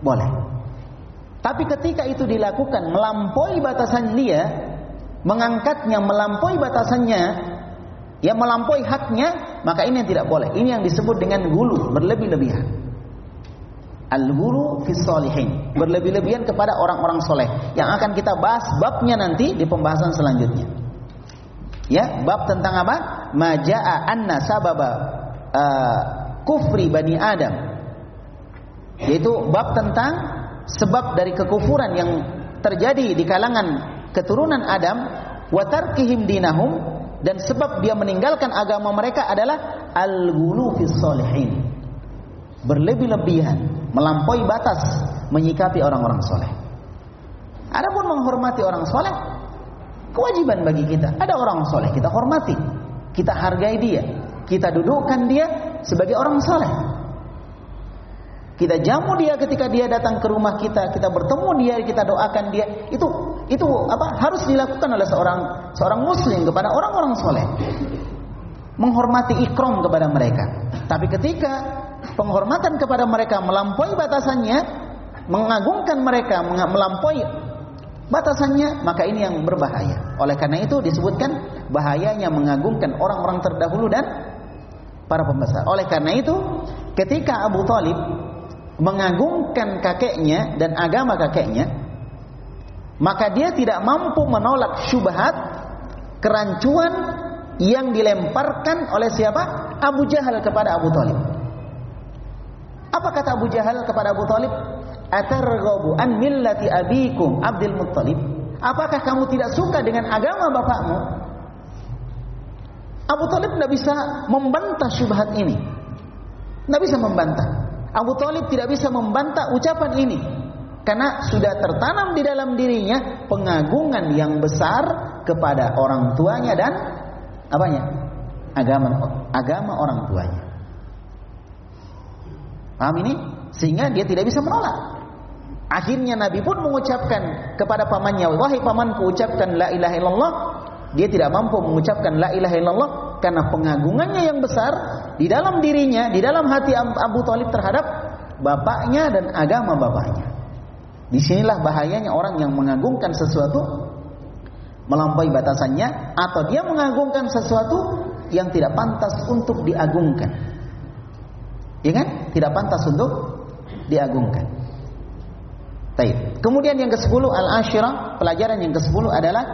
Boleh. Tapi ketika itu dilakukan melampaui batasan dia, mengangkatnya melampaui batasannya, ya melampaui haknya, maka ini yang tidak boleh. Ini yang disebut dengan gulu, berlebih-lebihan. Al-guru fi salihin. Berlebih-lebihan kepada orang-orang soleh. Yang akan kita bahas babnya nanti di pembahasan selanjutnya. Ya, bab tentang apa? Maja'a anna sababa uh, kufri bani Adam. Yaitu bab tentang sebab dari kekufuran yang terjadi di kalangan keturunan Adam wa tarkihim dinahum dan sebab dia meninggalkan agama mereka adalah al-ghulu fi salihin. Berlebih-lebihan melampaui batas menyikapi orang-orang soleh. Adapun menghormati orang soleh, kewajiban bagi kita. Ada orang soleh, kita hormati, kita hargai dia, kita dudukkan dia sebagai orang soleh. Kita jamu dia ketika dia datang ke rumah kita, kita bertemu dia, kita doakan dia. Itu itu apa harus dilakukan oleh seorang seorang muslim kepada orang-orang soleh. Menghormati ikrom kepada mereka. Tapi ketika penghormatan kepada mereka melampaui batasannya, mengagungkan mereka melampaui batasannya, maka ini yang berbahaya. Oleh karena itu disebutkan bahayanya mengagungkan orang-orang terdahulu dan para pembesar. Oleh karena itu, ketika Abu Talib mengagungkan kakeknya dan agama kakeknya, maka dia tidak mampu menolak syubhat kerancuan yang dilemparkan oleh siapa? Abu Jahal kepada Abu Talib. Apa kata Abu Jahal kepada Abu Talib? Atarghabu an millati abikum Abdul Muttalib? Apakah kamu tidak suka dengan agama bapakmu? Abu Talib tidak bisa membantah syubhat ini. Tidak bisa membantah. Abu Talib tidak bisa membantah ucapan ini. Karena sudah tertanam di dalam dirinya pengagungan yang besar kepada orang tuanya dan apanya? Agama agama orang tuanya. Paham ini? Sehingga dia tidak bisa menolak. Akhirnya Nabi pun mengucapkan kepada pamannya, "Wahai pamanku, ucapkan la ilaha illallah." Dia tidak mampu mengucapkan la ilaha illallah karena pengagungannya yang besar di dalam dirinya, di dalam hati Abu Talib terhadap bapaknya dan agama bapaknya. Di sinilah bahayanya orang yang mengagungkan sesuatu melampaui batasannya atau dia mengagungkan sesuatu yang tidak pantas untuk diagungkan. Ya kan? Tidak pantas untuk diagungkan. Taib. Kemudian yang ke-10 al-asyirah, pelajaran yang ke-10 adalah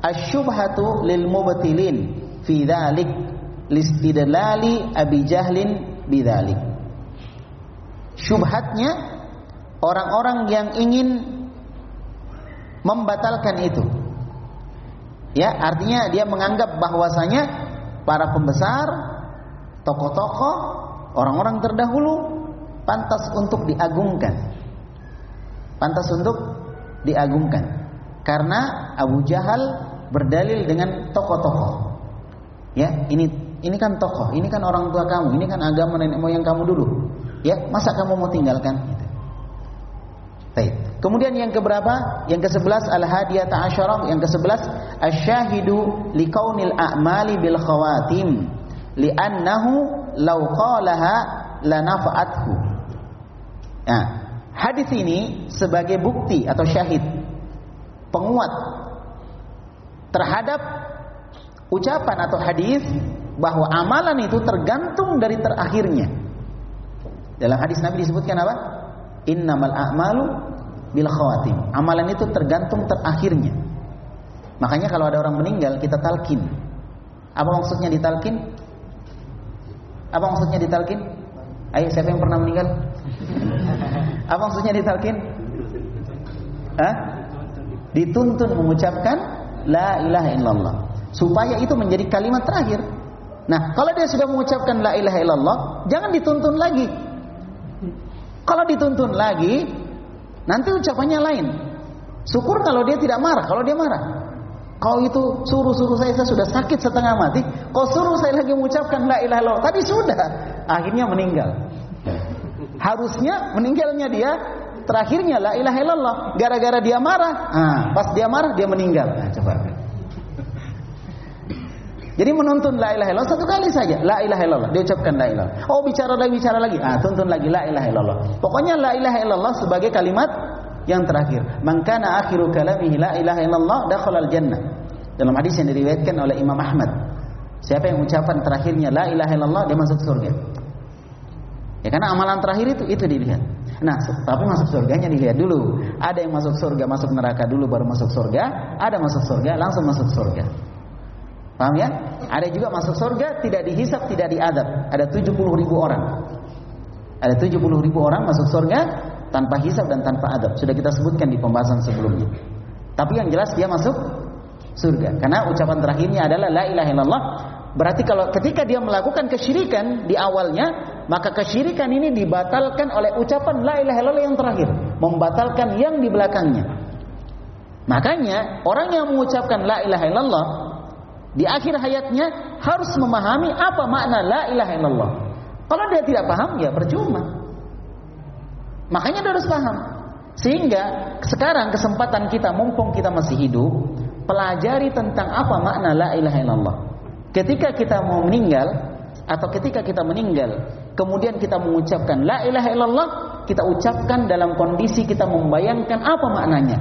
asyubhatu lil mubtilin fi dzalik listidlali Abi Jahlin bidzalik. Syubhatnya orang-orang yang ingin membatalkan itu. Ya, artinya dia menganggap bahwasanya para pembesar, tokoh-tokoh orang-orang terdahulu pantas untuk diagungkan. Pantas untuk diagungkan karena Abu Jahal berdalil dengan tokoh-tokoh. Ya, ini ini kan tokoh, ini kan orang tua kamu, ini kan agama nenek moyang kamu dulu. Ya, masa kamu mau tinggalkan? Gitu. Baik. Kemudian yang keberapa? Yang ke-11 al-hadiyata asyarah, yang ke-11 asyahidu liqaunil a'mali bil khawatim li'annahu law qalaha lanafa'athu. Nah, hadis ini sebagai bukti atau syahid penguat terhadap ucapan atau hadis bahwa amalan itu tergantung dari terakhirnya. Dalam hadis Nabi disebutkan apa? Innamal a'malu bil khawatim. Amalan itu tergantung terakhirnya. Makanya kalau ada orang meninggal kita talkin. Apa maksudnya ditalkin? Apa maksudnya ditalkin? Ayo siapa yang pernah meninggal? Apa maksudnya ditalkin? Hah? Dituntun mengucapkan la ilaha illallah supaya itu menjadi kalimat terakhir. Nah, kalau dia sudah mengucapkan la ilaha illallah, jangan dituntun lagi. Kalau dituntun lagi, nanti ucapannya lain. Syukur kalau dia tidak marah, kalau dia marah. Kau itu suruh-suruh saya, saya sudah sakit setengah mati. Kau suruh saya lagi mengucapkan la ilaha illallah. Tadi sudah, akhirnya meninggal. Harusnya meninggalnya dia terakhirnya la ilaha illallah. Gara-gara dia marah, ah, pas dia marah dia meninggal. Nah, coba. Jadi menuntun la ilaha illallah satu kali saja. La ilaha illallah. Dia ucapkan la ilaha. Oh bicara lagi, bicara lagi. Ah, tuntun lagi la ilaha illallah. Pokoknya la ilaha illallah sebagai kalimat yang terakhir. Man kana akhiru kalamihi la ilaha illallah dakhala al-jannah. Dalam hadis yang diriwayatkan oleh Imam Ahmad. Siapa yang ucapan terakhirnya la ilaha illallah dia masuk surga. Ya karena amalan terakhir itu itu dilihat. Nah, tapi masuk surganya dilihat dulu. Ada yang masuk surga, masuk neraka dulu baru masuk surga. Ada masuk surga, langsung masuk surga. Paham ya? Ada juga masuk surga tidak dihisap, tidak diadab. Ada 70 ribu orang. Ada 70 ribu orang masuk surga tanpa hisap dan tanpa adab. Sudah kita sebutkan di pembahasan sebelumnya. Tapi yang jelas dia masuk surga. Karena ucapan terakhirnya adalah la ilaha illallah. Berarti kalau ketika dia melakukan kesyirikan di awalnya, maka kesyirikan ini dibatalkan oleh ucapan la ilaha illallah yang terakhir, membatalkan yang di belakangnya. Makanya orang yang mengucapkan la ilaha illallah di akhir hayatnya harus memahami apa makna la ilaha illallah. Kalau dia tidak paham ya percuma. Makanya harus paham. Sehingga sekarang kesempatan kita mumpung kita masih hidup, pelajari tentang apa makna la ilaha illallah. Ketika kita mau meninggal atau ketika kita meninggal, kemudian kita mengucapkan la ilaha illallah, kita ucapkan dalam kondisi kita membayangkan apa maknanya.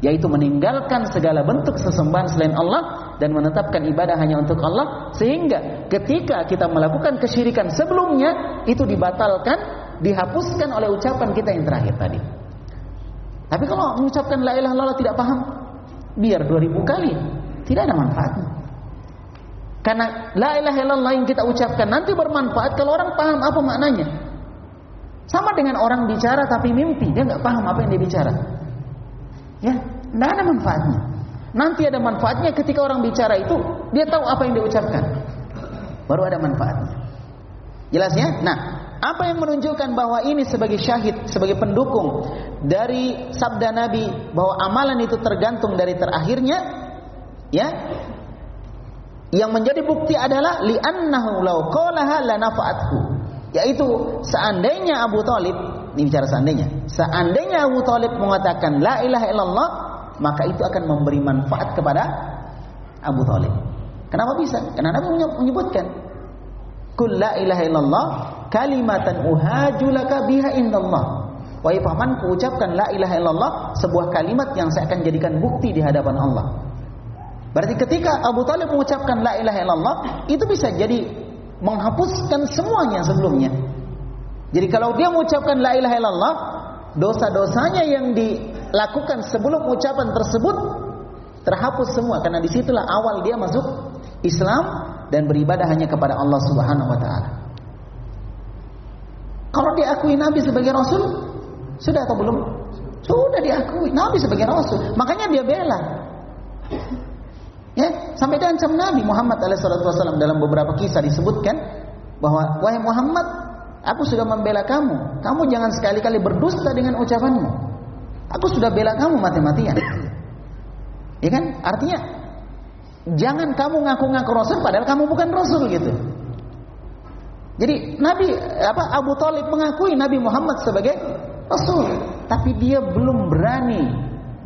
Yaitu meninggalkan segala bentuk sesembahan selain Allah dan menetapkan ibadah hanya untuk Allah sehingga ketika kita melakukan kesyirikan sebelumnya itu dibatalkan, dihapuskan oleh ucapan kita yang terakhir tadi. Tapi kalau mengucapkan la ilaha illallah tidak paham, biar 2000 kali, tidak ada manfaatnya. Karena la ilaha illallah yang kita ucapkan nanti bermanfaat kalau orang paham apa maknanya. Sama dengan orang bicara tapi mimpi, dia nggak paham apa yang dia bicara. Ya, tidak ada manfaatnya. Nanti ada manfaatnya ketika orang bicara itu dia tahu apa yang dia ucapkan. Baru ada manfaatnya. Jelasnya? Nah, apa yang menunjukkan bahwa ini sebagai syahid, sebagai pendukung dari sabda Nabi bahwa amalan itu tergantung dari terakhirnya, ya, yang menjadi bukti adalah li'annahu law qalaha. Yaitu seandainya Abu Talib, ini bicara seandainya, seandainya Abu Talib mengatakan la ilaha illallah, maka itu akan memberi manfaat kepada Abu Talib. Kenapa bisa? Karena Nabi menyebutkan, Kul la ilaha illallah kalimatan uhajulaka biha indallah. Wahai pamanku ucapkan la ilaha illallah sebuah kalimat yang saya akan jadikan bukti di hadapan Allah. Berarti ketika Abu Talib mengucapkan la ilaha illallah, itu bisa jadi menghapuskan semuanya sebelumnya. Jadi kalau dia mengucapkan la ilaha illallah, dosa-dosanya yang dilakukan sebelum ucapan tersebut terhapus semua karena di situlah awal dia masuk Islam dan beribadah hanya kepada Allah Subhanahu wa taala. Kalau diakui Nabi sebagai rasul, sudah atau belum? Sudah diakui Nabi sebagai rasul. Makanya dia bela. Ya, sampai dia ancam Nabi Muhammad alaihissalam dalam beberapa kisah disebutkan bahwa wahai Muhammad, aku sudah membela kamu. Kamu jangan sekali-kali berdusta dengan ucapanmu. Aku sudah bela kamu mati-matian. Ya kan? Artinya jangan kamu ngaku-ngaku rasul padahal kamu bukan rasul gitu. Jadi Nabi apa Abu Talib mengakui Nabi Muhammad sebagai rasul, tapi dia belum berani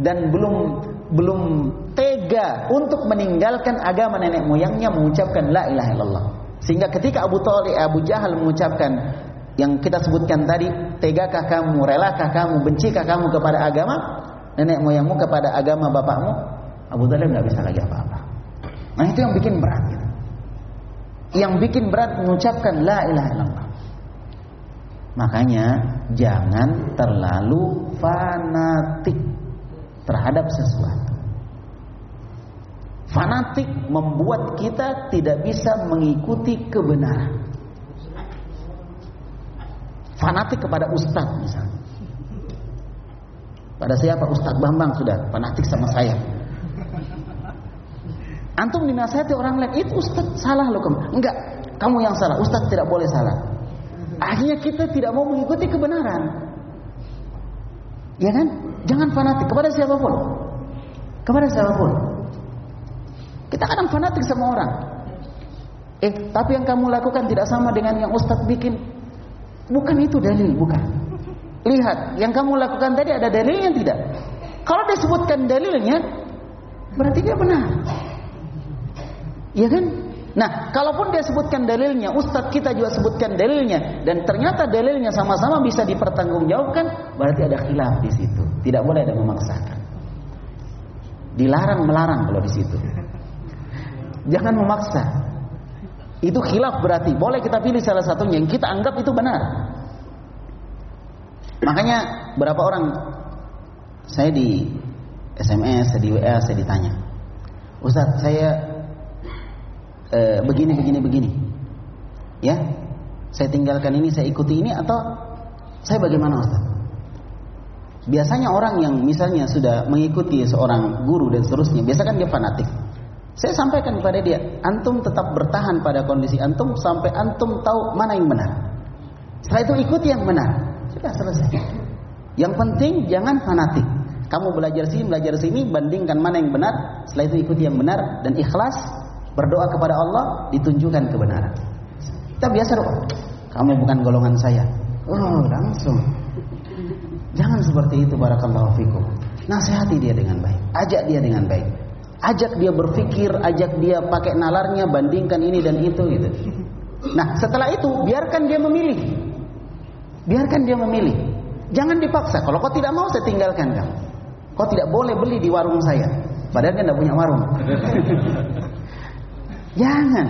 dan belum belum tega untuk meninggalkan agama nenek moyangnya mengucapkan la ilaha illallah. Sehingga ketika Abu Talib Abu Jahal mengucapkan yang kita sebutkan tadi, tegakah kamu, relakah kamu, bencikah kamu kepada agama nenek moyangmu kepada agama bapakmu? Abu Talib nggak bisa lagi apa-apa. Nah itu yang bikin berat. Yang bikin berat mengucapkan la ilaha illallah. Makanya jangan terlalu fanatik terhadap sesuatu. Fanatik membuat kita tidak bisa mengikuti kebenaran. Fanatik kepada ustadz misalnya. Pada siapa Ustadz Bambang sudah fanatik sama saya. Antum dinasihati orang lain, itu Ustaz salah loh kamu. Enggak, kamu yang salah. Ustaz tidak boleh salah. Akhirnya kita tidak mau mengikuti kebenaran. Ya kan? Jangan fanatik kepada siapa pun. Kepada siapa pun. Kita kadang fanatik sama orang. Eh, tapi yang kamu lakukan tidak sama dengan yang Ustaz bikin. Bukan itu dalil, bukan. Lihat, yang kamu lakukan tadi ada dalilnya tidak? Kalau disebutkan dalilnya, berarti dia benar. Iya kan? Nah, kalaupun dia sebutkan dalilnya, ustadz kita juga sebutkan dalilnya, dan ternyata dalilnya sama-sama bisa dipertanggungjawabkan, berarti ada khilaf di situ. Tidak boleh ada memaksakan. Dilarang melarang kalau di situ. Jangan memaksa. Itu khilaf berarti. Boleh kita pilih salah satunya yang kita anggap itu benar. Makanya berapa orang saya di SMS, di WA saya ditanya, Ustadz saya e, begini begini begini. Ya. Saya tinggalkan ini, saya ikuti ini atau saya bagaimana Ustaz? Biasanya orang yang misalnya sudah mengikuti seorang guru dan seterusnya, biasa kan dia fanatik. Saya sampaikan kepada dia, antum tetap bertahan pada kondisi antum sampai antum tahu mana yang benar. Setelah itu ikuti yang benar. Sudah selesai. Yang penting jangan fanatik. Kamu belajar sini, belajar sini, bandingkan mana yang benar. Setelah itu ikuti yang benar dan ikhlas berdoa kepada Allah ditunjukkan kebenaran. Kita biasa doa, kamu bukan golongan saya. Oh, langsung. Jangan seperti itu barakallahu fikum. Nasihati dia dengan baik, ajak dia dengan baik. Ajak dia berpikir, ajak dia pakai nalarnya, bandingkan ini dan itu gitu. Nah, setelah itu biarkan dia memilih. Biarkan dia memilih. Jangan dipaksa. Kalau kau tidak mau, saya tinggalkan kamu. Kau tidak boleh beli di warung saya. Padahal dia tidak punya warung. Jangan.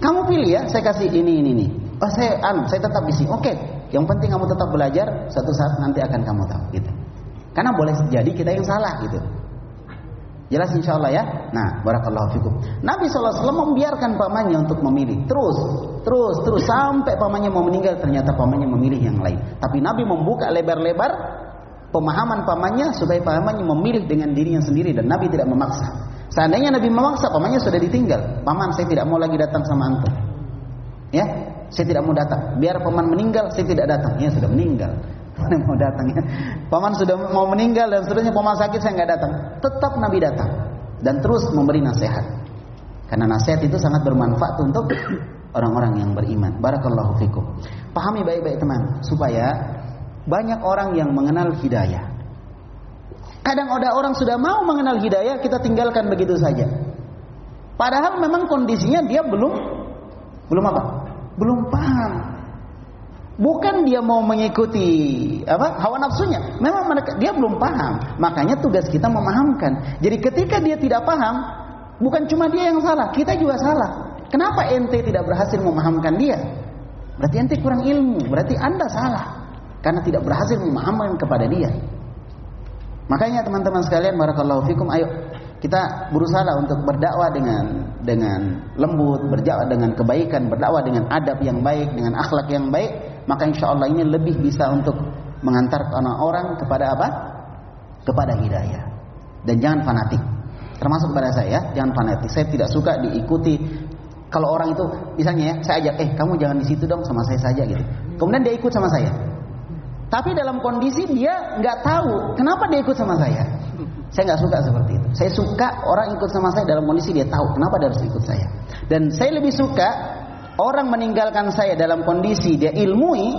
Kamu pilih ya, saya kasih ini ini ini. Oh saya anu, saya tetap di sini. Oke. Yang penting kamu tetap belajar, satu saat nanti akan kamu tahu gitu. Karena boleh jadi kita yang salah gitu. Jelas insya Allah ya. Nah, barakallahu fikum. Nabi SAW membiarkan pamannya untuk memilih. Terus, terus, terus sampai pamannya mau meninggal ternyata pamannya memilih yang lain. Tapi Nabi membuka lebar-lebar pemahaman pamannya supaya pamannya memilih dengan dirinya sendiri dan Nabi tidak memaksa. Seandainya Nabi memaksa, pamannya sudah ditinggal. Paman, saya tidak mau lagi datang sama antum. Ya, saya tidak mau datang. Biar paman meninggal, saya tidak datang. Ya sudah meninggal. [LAUGHS] Paman mau datang ya. Paman sudah mau meninggal dan seterusnya paman sakit saya nggak datang. Tetap Nabi datang dan terus memberi nasihat. Karena nasihat itu sangat bermanfaat untuk [COUGHS] orang-orang yang beriman. Barakallahu fikum. Pahami baik-baik teman supaya banyak orang yang mengenal hidayah. Kadang ada orang sudah mau mengenal hidayah, kita tinggalkan begitu saja. Padahal memang kondisinya dia belum belum apa? Belum paham. Bukan dia mau mengikuti apa hawa nafsunya. Memang mereka, dia belum paham. Makanya tugas kita memahamkan. Jadi ketika dia tidak paham, bukan cuma dia yang salah, kita juga salah. Kenapa ente tidak berhasil memahamkan dia? Berarti ente kurang ilmu, berarti anda salah. Karena tidak berhasil memahamkan kepada dia. Makanya teman-teman sekalian barakallahu fikum ayo kita berusaha untuk berdakwah dengan dengan lembut, berdakwah dengan kebaikan, berdakwah dengan adab yang baik, dengan akhlak yang baik, maka insya Allah ini lebih bisa untuk mengantarkan orang kepada apa? Kepada hidayah. Dan jangan fanatik. Termasuk pada saya, jangan fanatik. Saya tidak suka diikuti kalau orang itu misalnya ya, saya ajak, "Eh, kamu jangan di situ dong sama saya saja gitu." Kemudian dia ikut sama saya. Tapi dalam kondisi dia nggak tahu kenapa dia ikut sama saya. Saya nggak suka seperti itu. Saya suka orang ikut sama saya dalam kondisi dia tahu kenapa dia harus ikut saya. Dan saya lebih suka orang meninggalkan saya dalam kondisi dia ilmui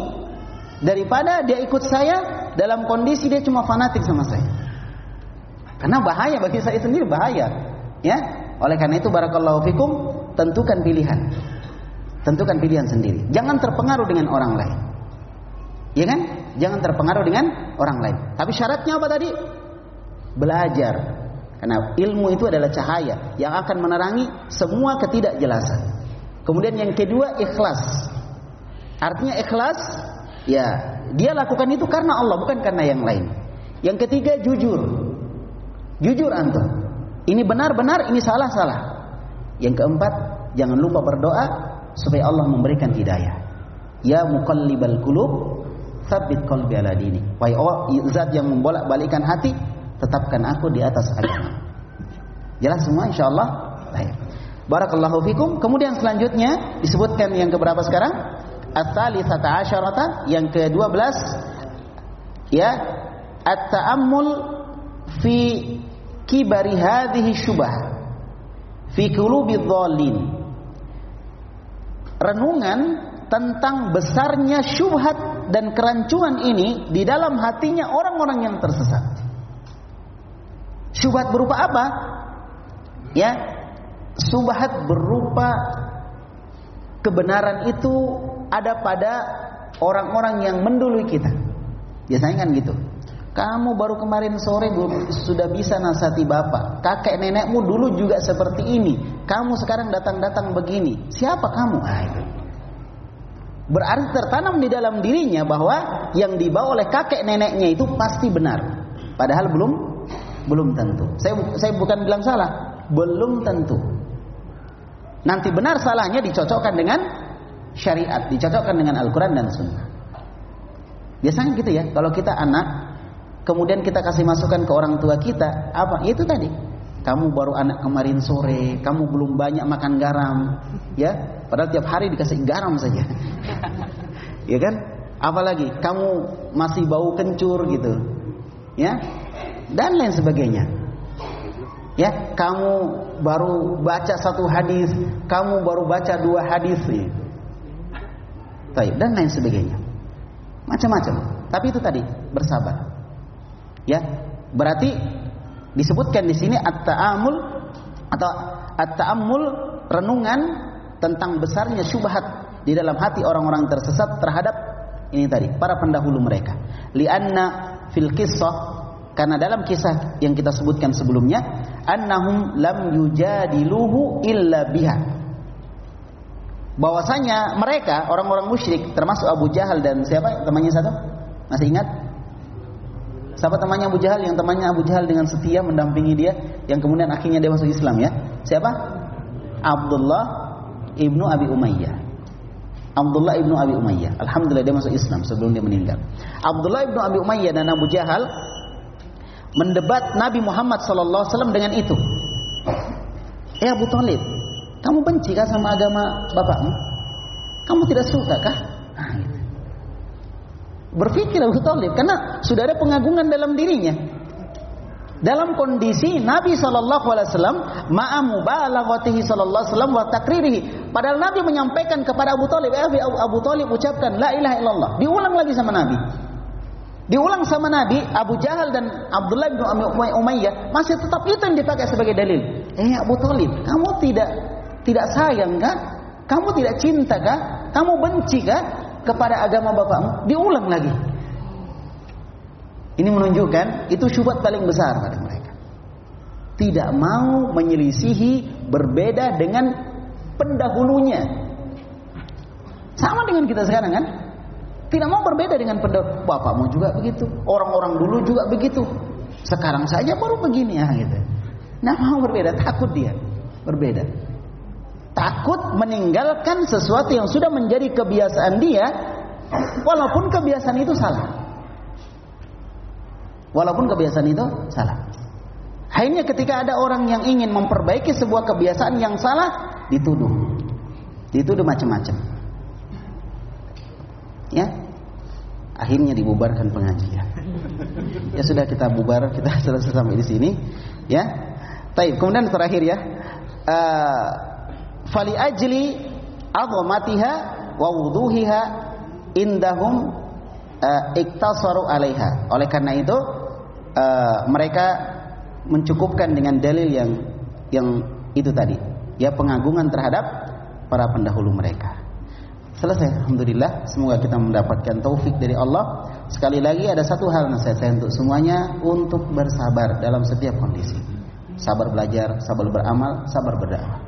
daripada dia ikut saya dalam kondisi dia cuma fanatik sama saya. Karena bahaya bagi saya sendiri bahaya. Ya, oleh karena itu barakallahu fikum tentukan pilihan. Tentukan pilihan sendiri. Jangan terpengaruh dengan orang lain. Ya kan? Jangan terpengaruh dengan orang lain. Tapi syaratnya apa tadi? Belajar. Karena ilmu itu adalah cahaya yang akan menerangi semua ketidakjelasan. Kemudian yang kedua ikhlas. Artinya ikhlas ya dia lakukan itu karena Allah bukan karena yang lain. Yang ketiga jujur. Jujur antum. Ini benar-benar, ini salah-salah. Yang keempat, jangan lupa berdoa supaya Allah memberikan hidayah. Ya muqallibal qulub, tsabbit qalbi ala dini. Wahai Allah, zat yang membolak-balikan hati, tetapkan aku di atas agama. Jelas semua insyaallah? Baik. Barakallahu fikum. Kemudian selanjutnya disebutkan yang keberapa sekarang? At-tsalitsata asyarata yang ke-12 ya at-ta'ammul fi kibari hadhihi syubah fi qulubi dhallin renungan tentang besarnya syubhat dan kerancuan ini di dalam hatinya orang-orang yang tersesat syubhat berupa apa ya syubhat berupa kebenaran itu ada pada orang-orang yang mendului kita biasanya kan gitu kamu baru kemarin sore sudah bisa nasati bapak. Kakek nenekmu dulu juga seperti ini. Kamu sekarang datang-datang begini. Siapa kamu? Ah. Berarti tertanam di dalam dirinya bahwa yang dibawa oleh kakek neneknya itu pasti benar. Padahal belum belum tentu. Saya saya bukan bilang salah, belum tentu. Nanti benar salahnya dicocokkan dengan syariat, dicocokkan dengan Al-Qur'an dan Sunnah. Biasanya gitu ya, kalau kita anak kemudian kita kasih masukan ke orang tua kita apa itu tadi kamu baru anak kemarin sore kamu belum banyak makan garam ya padahal tiap hari dikasih garam saja. [LAUGHS] Ya kan? Apalagi kamu masih bau kencur gitu. Ya? Dan lain sebagainya. Ya kamu baru baca satu hadis kamu baru baca dua hadis ya. dan lain sebagainya. Macam-macam. Tapi itu tadi bersabar. Ya, berarti disebutkan di sini at-ta'amul atau at-ta'ammul renungan tentang besarnya syubhat di dalam hati orang-orang tersesat terhadap ini tadi para pendahulu mereka. Lianna fil kisah karena dalam kisah yang kita sebutkan sebelumnya annahum lam yujadiluhu illa biha bahwasanya mereka orang-orang musyrik termasuk Abu Jahal dan siapa temannya satu masih ingat Siapa temannya Abu Jahal? Yang temannya Abu Jahal dengan setia mendampingi dia, yang kemudian akhirnya dia masuk Islam ya. Siapa? Abdullah ibnu Abi Umayyah. Abdullah ibnu Abi Umayyah. Alhamdulillah dia masuk Islam sebelum dia meninggal. Abdullah ibnu Abi Umayyah dan Abu Jahal mendebat Nabi Muhammad SAW dengan itu. Eh Abu Talib, kamu benci kah sama agama bapakmu? Kamu tidak suka kah? Nah, gitu. Berpikir Abu Talib karena sudah ada pengagungan dalam dirinya. Dalam kondisi Nabi Shallallahu Alaihi Wasallam ma'amu balaghatihi Shallallahu Alaihi Wasallam wa takririhi. Padahal Nabi menyampaikan kepada Abu Talib, eh Abu Talib ucapkan la ilaha illallah. Diulang lagi sama Nabi. Diulang sama Nabi, Abu Jahal dan Abdullah bin Umayyah masih tetap itu yang dipakai sebagai dalil. Eh Abu Talib, kamu tidak tidak sayang kah? Kamu tidak cinta kah? Kamu benci kah? kepada agama bapakmu, diulang lagi. Ini menunjukkan itu syubhat paling besar pada mereka. Tidak mau menyelisihi berbeda dengan pendahulunya. Sama dengan kita sekarang kan? Tidak mau berbeda dengan pendahulu. Bapakmu juga begitu. Orang-orang dulu juga begitu. Sekarang saja baru begini ya gitu. Nah mau berbeda, takut dia berbeda takut meninggalkan sesuatu yang sudah menjadi kebiasaan dia walaupun kebiasaan itu salah walaupun kebiasaan itu salah hanya ketika ada orang yang ingin memperbaiki sebuah kebiasaan yang salah dituduh dituduh macam-macam ya Akhirnya dibubarkan pengajian. Ya sudah kita bubar, kita [LAUGHS] selesai sampai di sini. Ya. Taib. Kemudian terakhir ya. Uh, fali ajli azamatiha wa wuduhiha indahum uh, iktasaru alaiha. Oleh karena itu uh, mereka mencukupkan dengan dalil yang yang itu tadi, ya pengagungan terhadap para pendahulu mereka. Selesai, alhamdulillah. Semoga kita mendapatkan taufik dari Allah. Sekali lagi ada satu hal nasihat saya untuk semuanya untuk bersabar dalam setiap kondisi. Sabar belajar, sabar beramal, sabar berdakwah.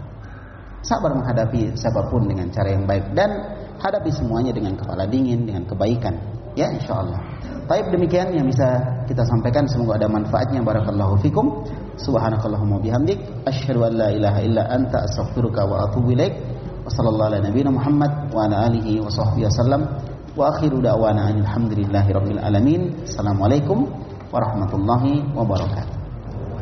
Sabar menghadapi siapa pun dengan cara yang baik dan hadapi semuanya dengan kepala dingin, dengan kebaikan. Ya, insya Allah. Baik demikian yang bisa kita sampaikan semoga ada manfaatnya barakallahu fikum. Subhanakallahumma bihamdik asyhadu an la ilaha illa anta astaghfiruka wa atubu ilaik. Wa sallallahu ala nabiyyina Muhammad wa ala alihi wa sahbihi wasallam. Wa akhiru da'wana alhamdulillahi rabbil alamin. Assalamualaikum warahmatullahi wabarakatuh.